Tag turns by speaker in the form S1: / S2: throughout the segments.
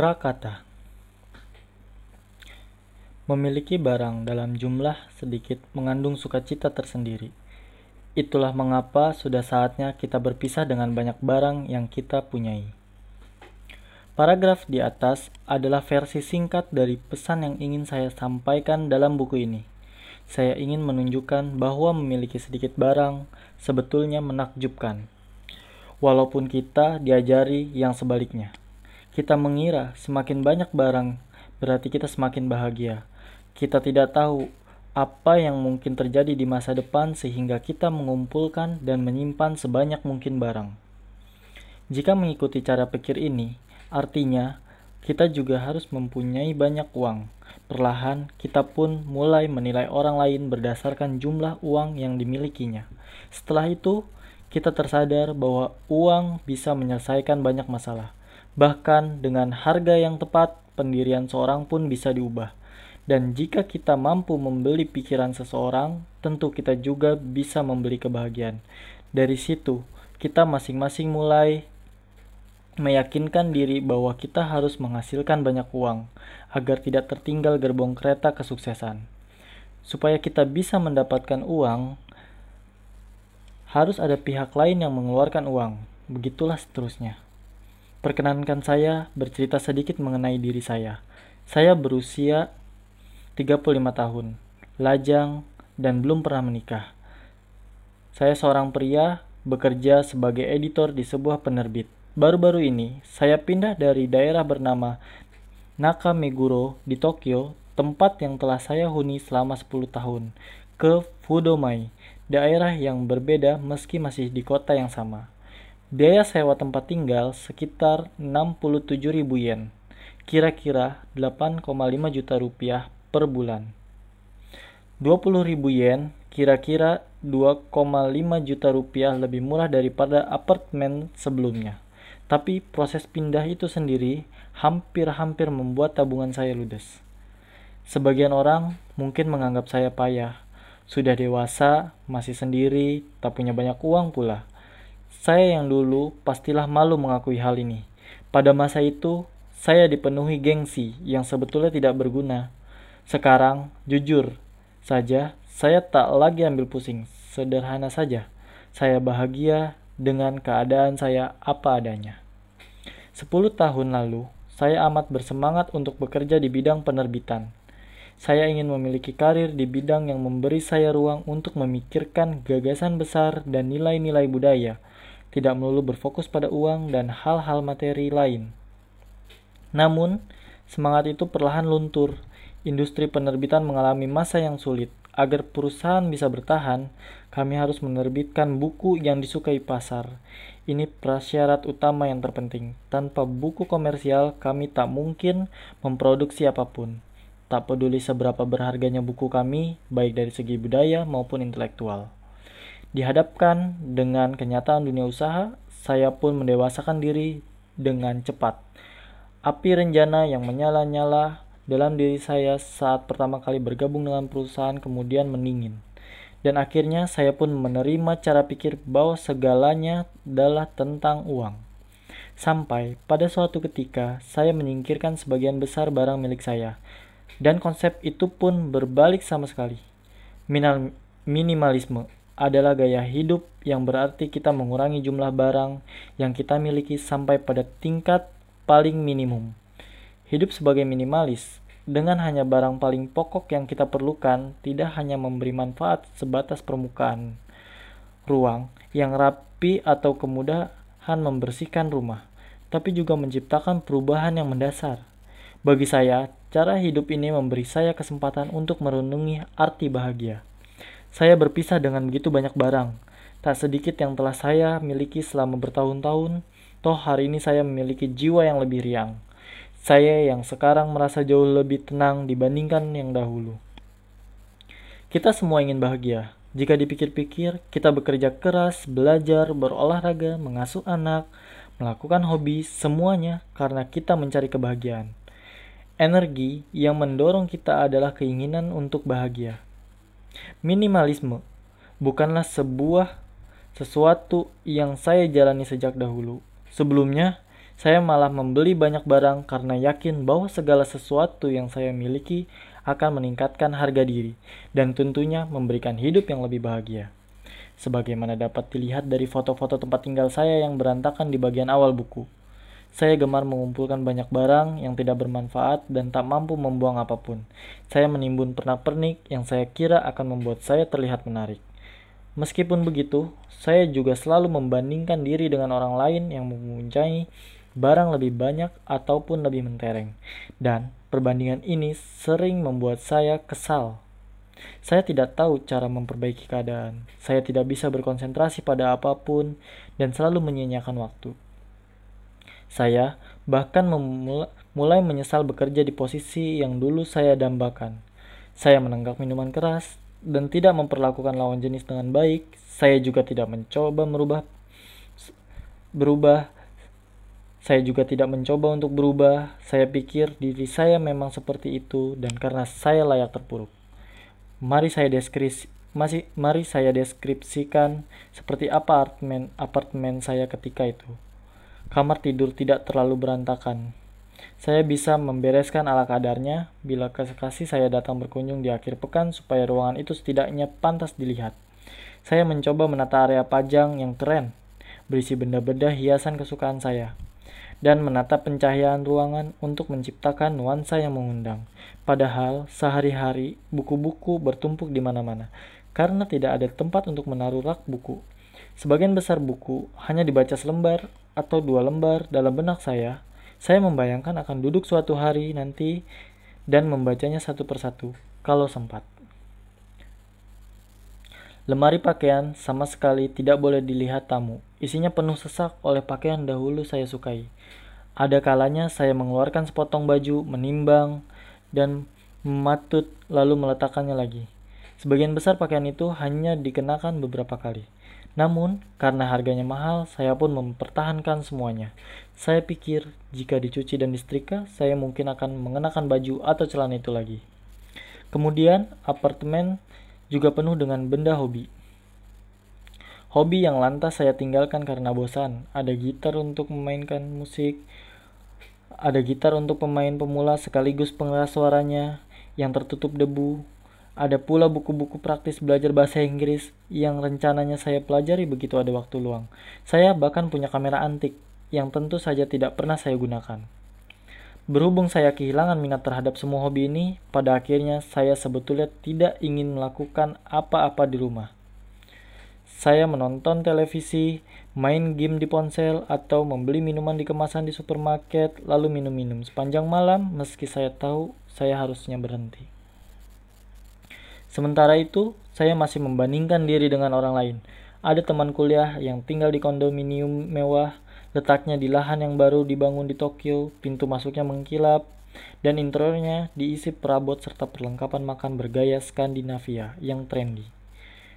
S1: Prakata Memiliki barang dalam jumlah sedikit mengandung sukacita tersendiri. Itulah mengapa sudah saatnya kita berpisah dengan banyak barang yang kita punyai. Paragraf di atas adalah versi singkat dari pesan yang ingin saya sampaikan dalam buku ini. Saya ingin menunjukkan bahwa memiliki sedikit barang sebetulnya menakjubkan. Walaupun kita diajari yang sebaliknya. Kita mengira semakin banyak barang berarti kita semakin bahagia. Kita tidak tahu apa yang mungkin terjadi di masa depan sehingga kita mengumpulkan dan menyimpan sebanyak mungkin barang. Jika mengikuti cara pikir ini, artinya kita juga harus mempunyai banyak uang. Perlahan, kita pun mulai menilai orang lain berdasarkan jumlah uang yang dimilikinya. Setelah itu, kita tersadar bahwa uang bisa menyelesaikan banyak masalah. Bahkan dengan harga yang tepat, pendirian seorang pun bisa diubah. Dan jika kita mampu membeli pikiran seseorang, tentu kita juga bisa membeli kebahagiaan. Dari situ, kita masing-masing mulai meyakinkan diri bahwa kita harus menghasilkan banyak uang agar tidak tertinggal gerbong kereta kesuksesan. Supaya kita bisa mendapatkan uang, harus ada pihak lain yang mengeluarkan uang. Begitulah seterusnya. Perkenankan saya bercerita sedikit mengenai diri saya. Saya berusia 35 tahun, lajang, dan belum pernah menikah. Saya seorang pria bekerja sebagai editor di sebuah penerbit. Baru-baru ini, saya pindah dari daerah bernama Nakameguro di Tokyo, tempat yang telah saya huni selama 10 tahun, ke Fudomai, daerah yang berbeda meski masih di kota yang sama. Biaya sewa tempat tinggal sekitar 67.000 yen, kira-kira 8,5 juta rupiah per bulan. 20.000 yen, kira-kira 2,5 juta rupiah lebih murah daripada apartemen sebelumnya. Tapi proses pindah itu sendiri hampir-hampir membuat tabungan saya ludes. Sebagian orang mungkin menganggap saya payah. Sudah dewasa, masih sendiri, tak punya banyak uang pula. Saya yang dulu pastilah malu mengakui hal ini. Pada masa itu, saya dipenuhi gengsi yang sebetulnya tidak berguna. Sekarang, jujur saja, saya tak lagi ambil pusing. Sederhana saja, saya bahagia dengan keadaan saya apa adanya. Sepuluh tahun lalu, saya amat bersemangat untuk bekerja di bidang penerbitan. Saya ingin memiliki karir di bidang yang memberi saya ruang untuk memikirkan gagasan besar dan nilai-nilai budaya, tidak melulu berfokus pada uang dan hal-hal materi lain. Namun, semangat itu perlahan luntur industri penerbitan mengalami masa yang sulit. Agar perusahaan bisa bertahan, kami harus menerbitkan buku yang disukai pasar. Ini prasyarat utama yang terpenting. Tanpa buku komersial, kami tak mungkin memproduksi apa pun. Tak peduli seberapa berharganya buku kami, baik dari segi budaya maupun intelektual. Dihadapkan dengan kenyataan dunia usaha, saya pun mendewasakan diri dengan cepat. Api renjana yang menyala-nyala dalam diri saya saat pertama kali bergabung dengan perusahaan kemudian meningin. Dan akhirnya saya pun menerima cara pikir bahwa segalanya adalah tentang uang. Sampai pada suatu ketika saya menyingkirkan sebagian besar barang milik saya. Dan konsep itu pun berbalik sama sekali. Minimalisme adalah gaya hidup yang berarti kita mengurangi jumlah barang yang kita miliki sampai pada tingkat paling minimum. Hidup sebagai minimalis dengan hanya barang paling pokok yang kita perlukan tidak hanya memberi manfaat sebatas permukaan ruang yang rapi atau kemudahan membersihkan rumah, tapi juga menciptakan perubahan yang mendasar. Bagi saya, cara hidup ini memberi saya kesempatan untuk merenungi arti bahagia. Saya berpisah dengan begitu banyak barang, tak sedikit yang telah saya miliki selama bertahun-tahun, toh hari ini saya memiliki jiwa yang lebih riang. Saya yang sekarang merasa jauh lebih tenang dibandingkan yang dahulu. Kita semua ingin bahagia. Jika dipikir-pikir, kita bekerja keras, belajar, berolahraga, mengasuh anak, melakukan hobi, semuanya karena kita mencari kebahagiaan. Energi yang mendorong kita adalah keinginan untuk bahagia. Minimalisme bukanlah sebuah sesuatu yang saya jalani sejak dahulu. Sebelumnya, Saya malah membeli banyak barang karena yakin bahwa segala sesuatu yang saya miliki akan meningkatkan harga diri dan tentunya memberikan hidup yang lebih bahagia. Sebagaimana dapat dilihat dari foto-foto tempat tinggal saya yang berantakan di bagian awal buku. Saya gemar mengumpulkan banyak barang yang tidak bermanfaat dan tak mampu membuang apa pun. Saya menimbun pernak-pernik yang saya kira akan membuat saya terlihat menarik. Meskipun begitu, saya juga selalu membandingkan diri dengan orang lain yang mempunyai barang lebih banyak ataupun lebih mentereng. Dan perbandingan ini sering membuat saya kesal. Saya tidak tahu cara memperbaiki keadaan. Saya tidak bisa berkonsentrasi pada apa pun dan selalu menyia-nyiakan waktu. Saya bahkan mulai menyesal bekerja di posisi yang dulu saya dambakan. Saya menenggak minuman keras dan tidak memperlakukan lawan jenis dengan baik. Saya juga tidak mencoba merubah berubah. Saya juga tidak mencoba untuk berubah. Saya pikir diri saya memang seperti itu dan karena saya layak terpuruk. Mari saya deskripsi masih mari saya deskripsikan seperti apa apartemen apartemen saya ketika itu. Kamar tidur tidak terlalu berantakan. Saya bisa membereskan ala kadarnya bila kasih saya datang berkunjung di akhir pekan supaya ruangan itu setidaknya pantas dilihat. Saya mencoba menata area pajang yang keren, berisi benda-benda hiasan kesukaan saya, dan menata pencahayaan ruangan untuk menciptakan nuansa yang mengundang. Padahal sehari-hari buku-buku bertumpuk di mana-mana karena tidak ada tempat untuk menaruh rak buku. Sebagian besar buku hanya dibaca selembar atau dua lembar dalam benak saya, saya membayangkan akan duduk suatu hari nanti dan membacanya satu persatu, kalau sempat. Lemari pakaian sama sekali tidak boleh dilihat tamu. Isinya penuh sesak oleh pakaian dahulu saya sukai. Ada kalanya saya mengeluarkan sepotong baju, menimbang, dan mematut lalu meletakkannya lagi. Sebagian besar pakaian itu hanya dikenakan beberapa kali. Namun, karena harganya mahal, saya pun mempertahankan semuanya. Saya pikir, jika dicuci dan disetrika, saya mungkin akan mengenakan baju atau celana itu lagi. Kemudian, apartemen juga penuh dengan benda hobi. Hobi yang lantas saya tinggalkan karena bosan. Ada gitar untuk memainkan musik, ada gitar untuk pemain pemula sekaligus pengeras suaranya yang tertutup debu, ada pula buku-buku praktis belajar bahasa Inggris yang rencananya saya pelajari begitu ada waktu luang. Saya bahkan punya kamera antik yang tentu saja tidak pernah saya gunakan. Berhubung saya kehilangan minat terhadap semua hobi ini, pada akhirnya saya sebetulnya tidak ingin melakukan apa-apa di rumah. Saya menonton televisi, main game di ponsel, atau membeli minuman di kemasan di supermarket, lalu minum-minum sepanjang malam meski saya tahu saya harusnya berhenti. Sementara itu, saya masih membandingkan diri dengan orang lain. Ada teman kuliah yang tinggal di kondominium mewah, letaknya di lahan yang baru dibangun di Tokyo, pintu masuknya mengkilap, dan interiornya diisi perabot serta perlengkapan makan bergaya Skandinavia yang trendy.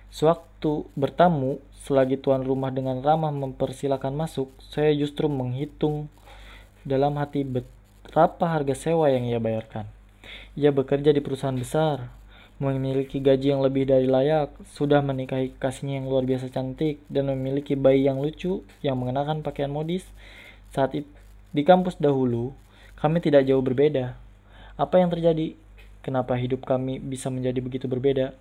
S1: Sewaktu bertamu, selagi tuan rumah dengan ramah mempersilahkan masuk, saya justru menghitung dalam hati berapa harga sewa yang ia bayarkan. Ia bekerja di perusahaan besar, memiliki gaji yang lebih dari layak, sudah menikahi kasihnya yang luar biasa cantik, dan memiliki bayi yang lucu yang mengenakan pakaian modis. Saat itu, di kampus dahulu, kami tidak jauh berbeda. Apa yang terjadi? Kenapa hidup kami bisa menjadi begitu berbeda?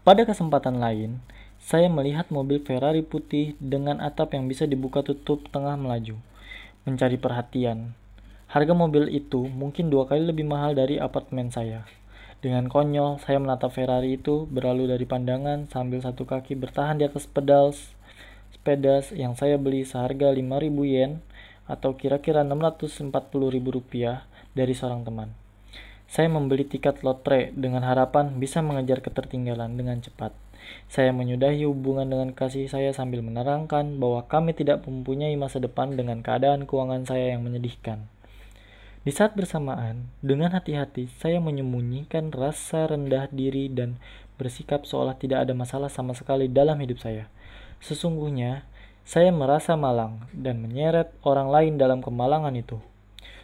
S1: Pada kesempatan lain, saya melihat mobil Ferrari putih dengan atap yang bisa dibuka tutup tengah melaju, mencari perhatian. Harga mobil itu mungkin dua kali lebih mahal dari apartemen saya. Dengan konyol, saya menatap Ferrari itu berlalu dari pandangan sambil satu kaki bertahan di atas pedal sepeda yang saya beli seharga 5000 yen atau kira-kira 640.000 rupiah dari seorang teman. Saya membeli tiket lotre dengan harapan bisa mengejar ketertinggalan dengan cepat. Saya menyudahi hubungan dengan kasih saya sambil menerangkan bahwa kami tidak mempunyai masa depan dengan keadaan keuangan saya yang menyedihkan. Di saat bersamaan, dengan hati-hati saya menyembunyikan rasa rendah diri dan bersikap seolah tidak ada masalah sama sekali dalam hidup saya. Sesungguhnya, saya merasa malang dan menyeret orang lain dalam kemalangan itu.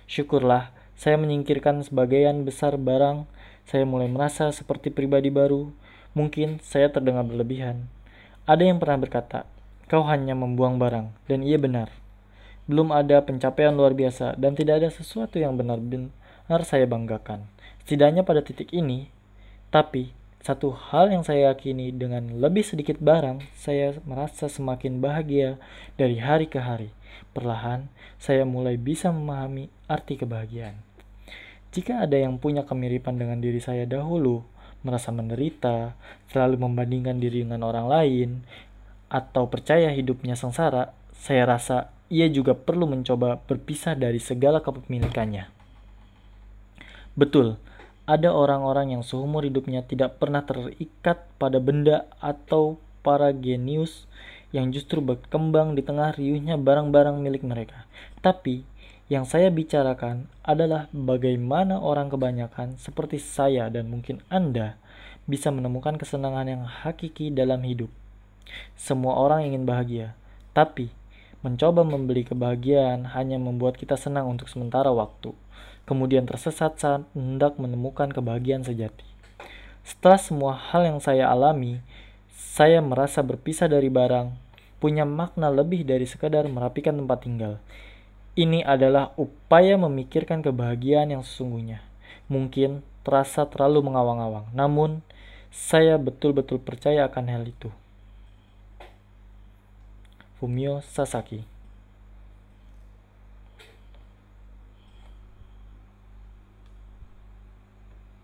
S1: Syukurlah, saya menyingkirkan sebagian besar barang. Saya mulai merasa seperti pribadi baru. Mungkin saya terdengar berlebihan. Ada yang pernah berkata, "Kau hanya membuang barang," dan ia benar. Belum ada pencapaian luar biasa dan tidak ada sesuatu yang benar-benar saya banggakan. Setidaknya pada titik ini, tapi satu hal yang saya yakini dengan lebih sedikit barang, saya merasa semakin bahagia dari hari ke hari. Perlahan, saya mulai bisa memahami arti kebahagiaan. Jika ada yang punya kemiripan dengan diri saya dahulu, merasa menderita, selalu membandingkan diri dengan orang lain, atau percaya hidupnya sengsara, saya rasa ia juga perlu mencoba berpisah dari segala kepemilikannya. Betul, ada orang-orang yang seumur hidupnya tidak pernah terikat pada benda atau para genius yang justru berkembang di tengah riuhnya barang-barang milik mereka. Tapi, yang saya bicarakan adalah bagaimana orang kebanyakan seperti saya dan mungkin Anda bisa menemukan kesenangan yang hakiki dalam hidup. Semua orang ingin bahagia, tapi Mencoba membeli kebahagiaan hanya membuat kita senang untuk sementara waktu, kemudian tersesat saat hendak menemukan kebahagiaan sejati. Setelah semua hal yang saya alami, saya merasa berpisah dari barang, punya makna lebih dari sekadar merapikan tempat tinggal. Ini adalah upaya memikirkan kebahagiaan yang sesungguhnya. Mungkin terasa terlalu mengawang-awang, namun saya betul-betul percaya akan hal itu. 보미오 사사기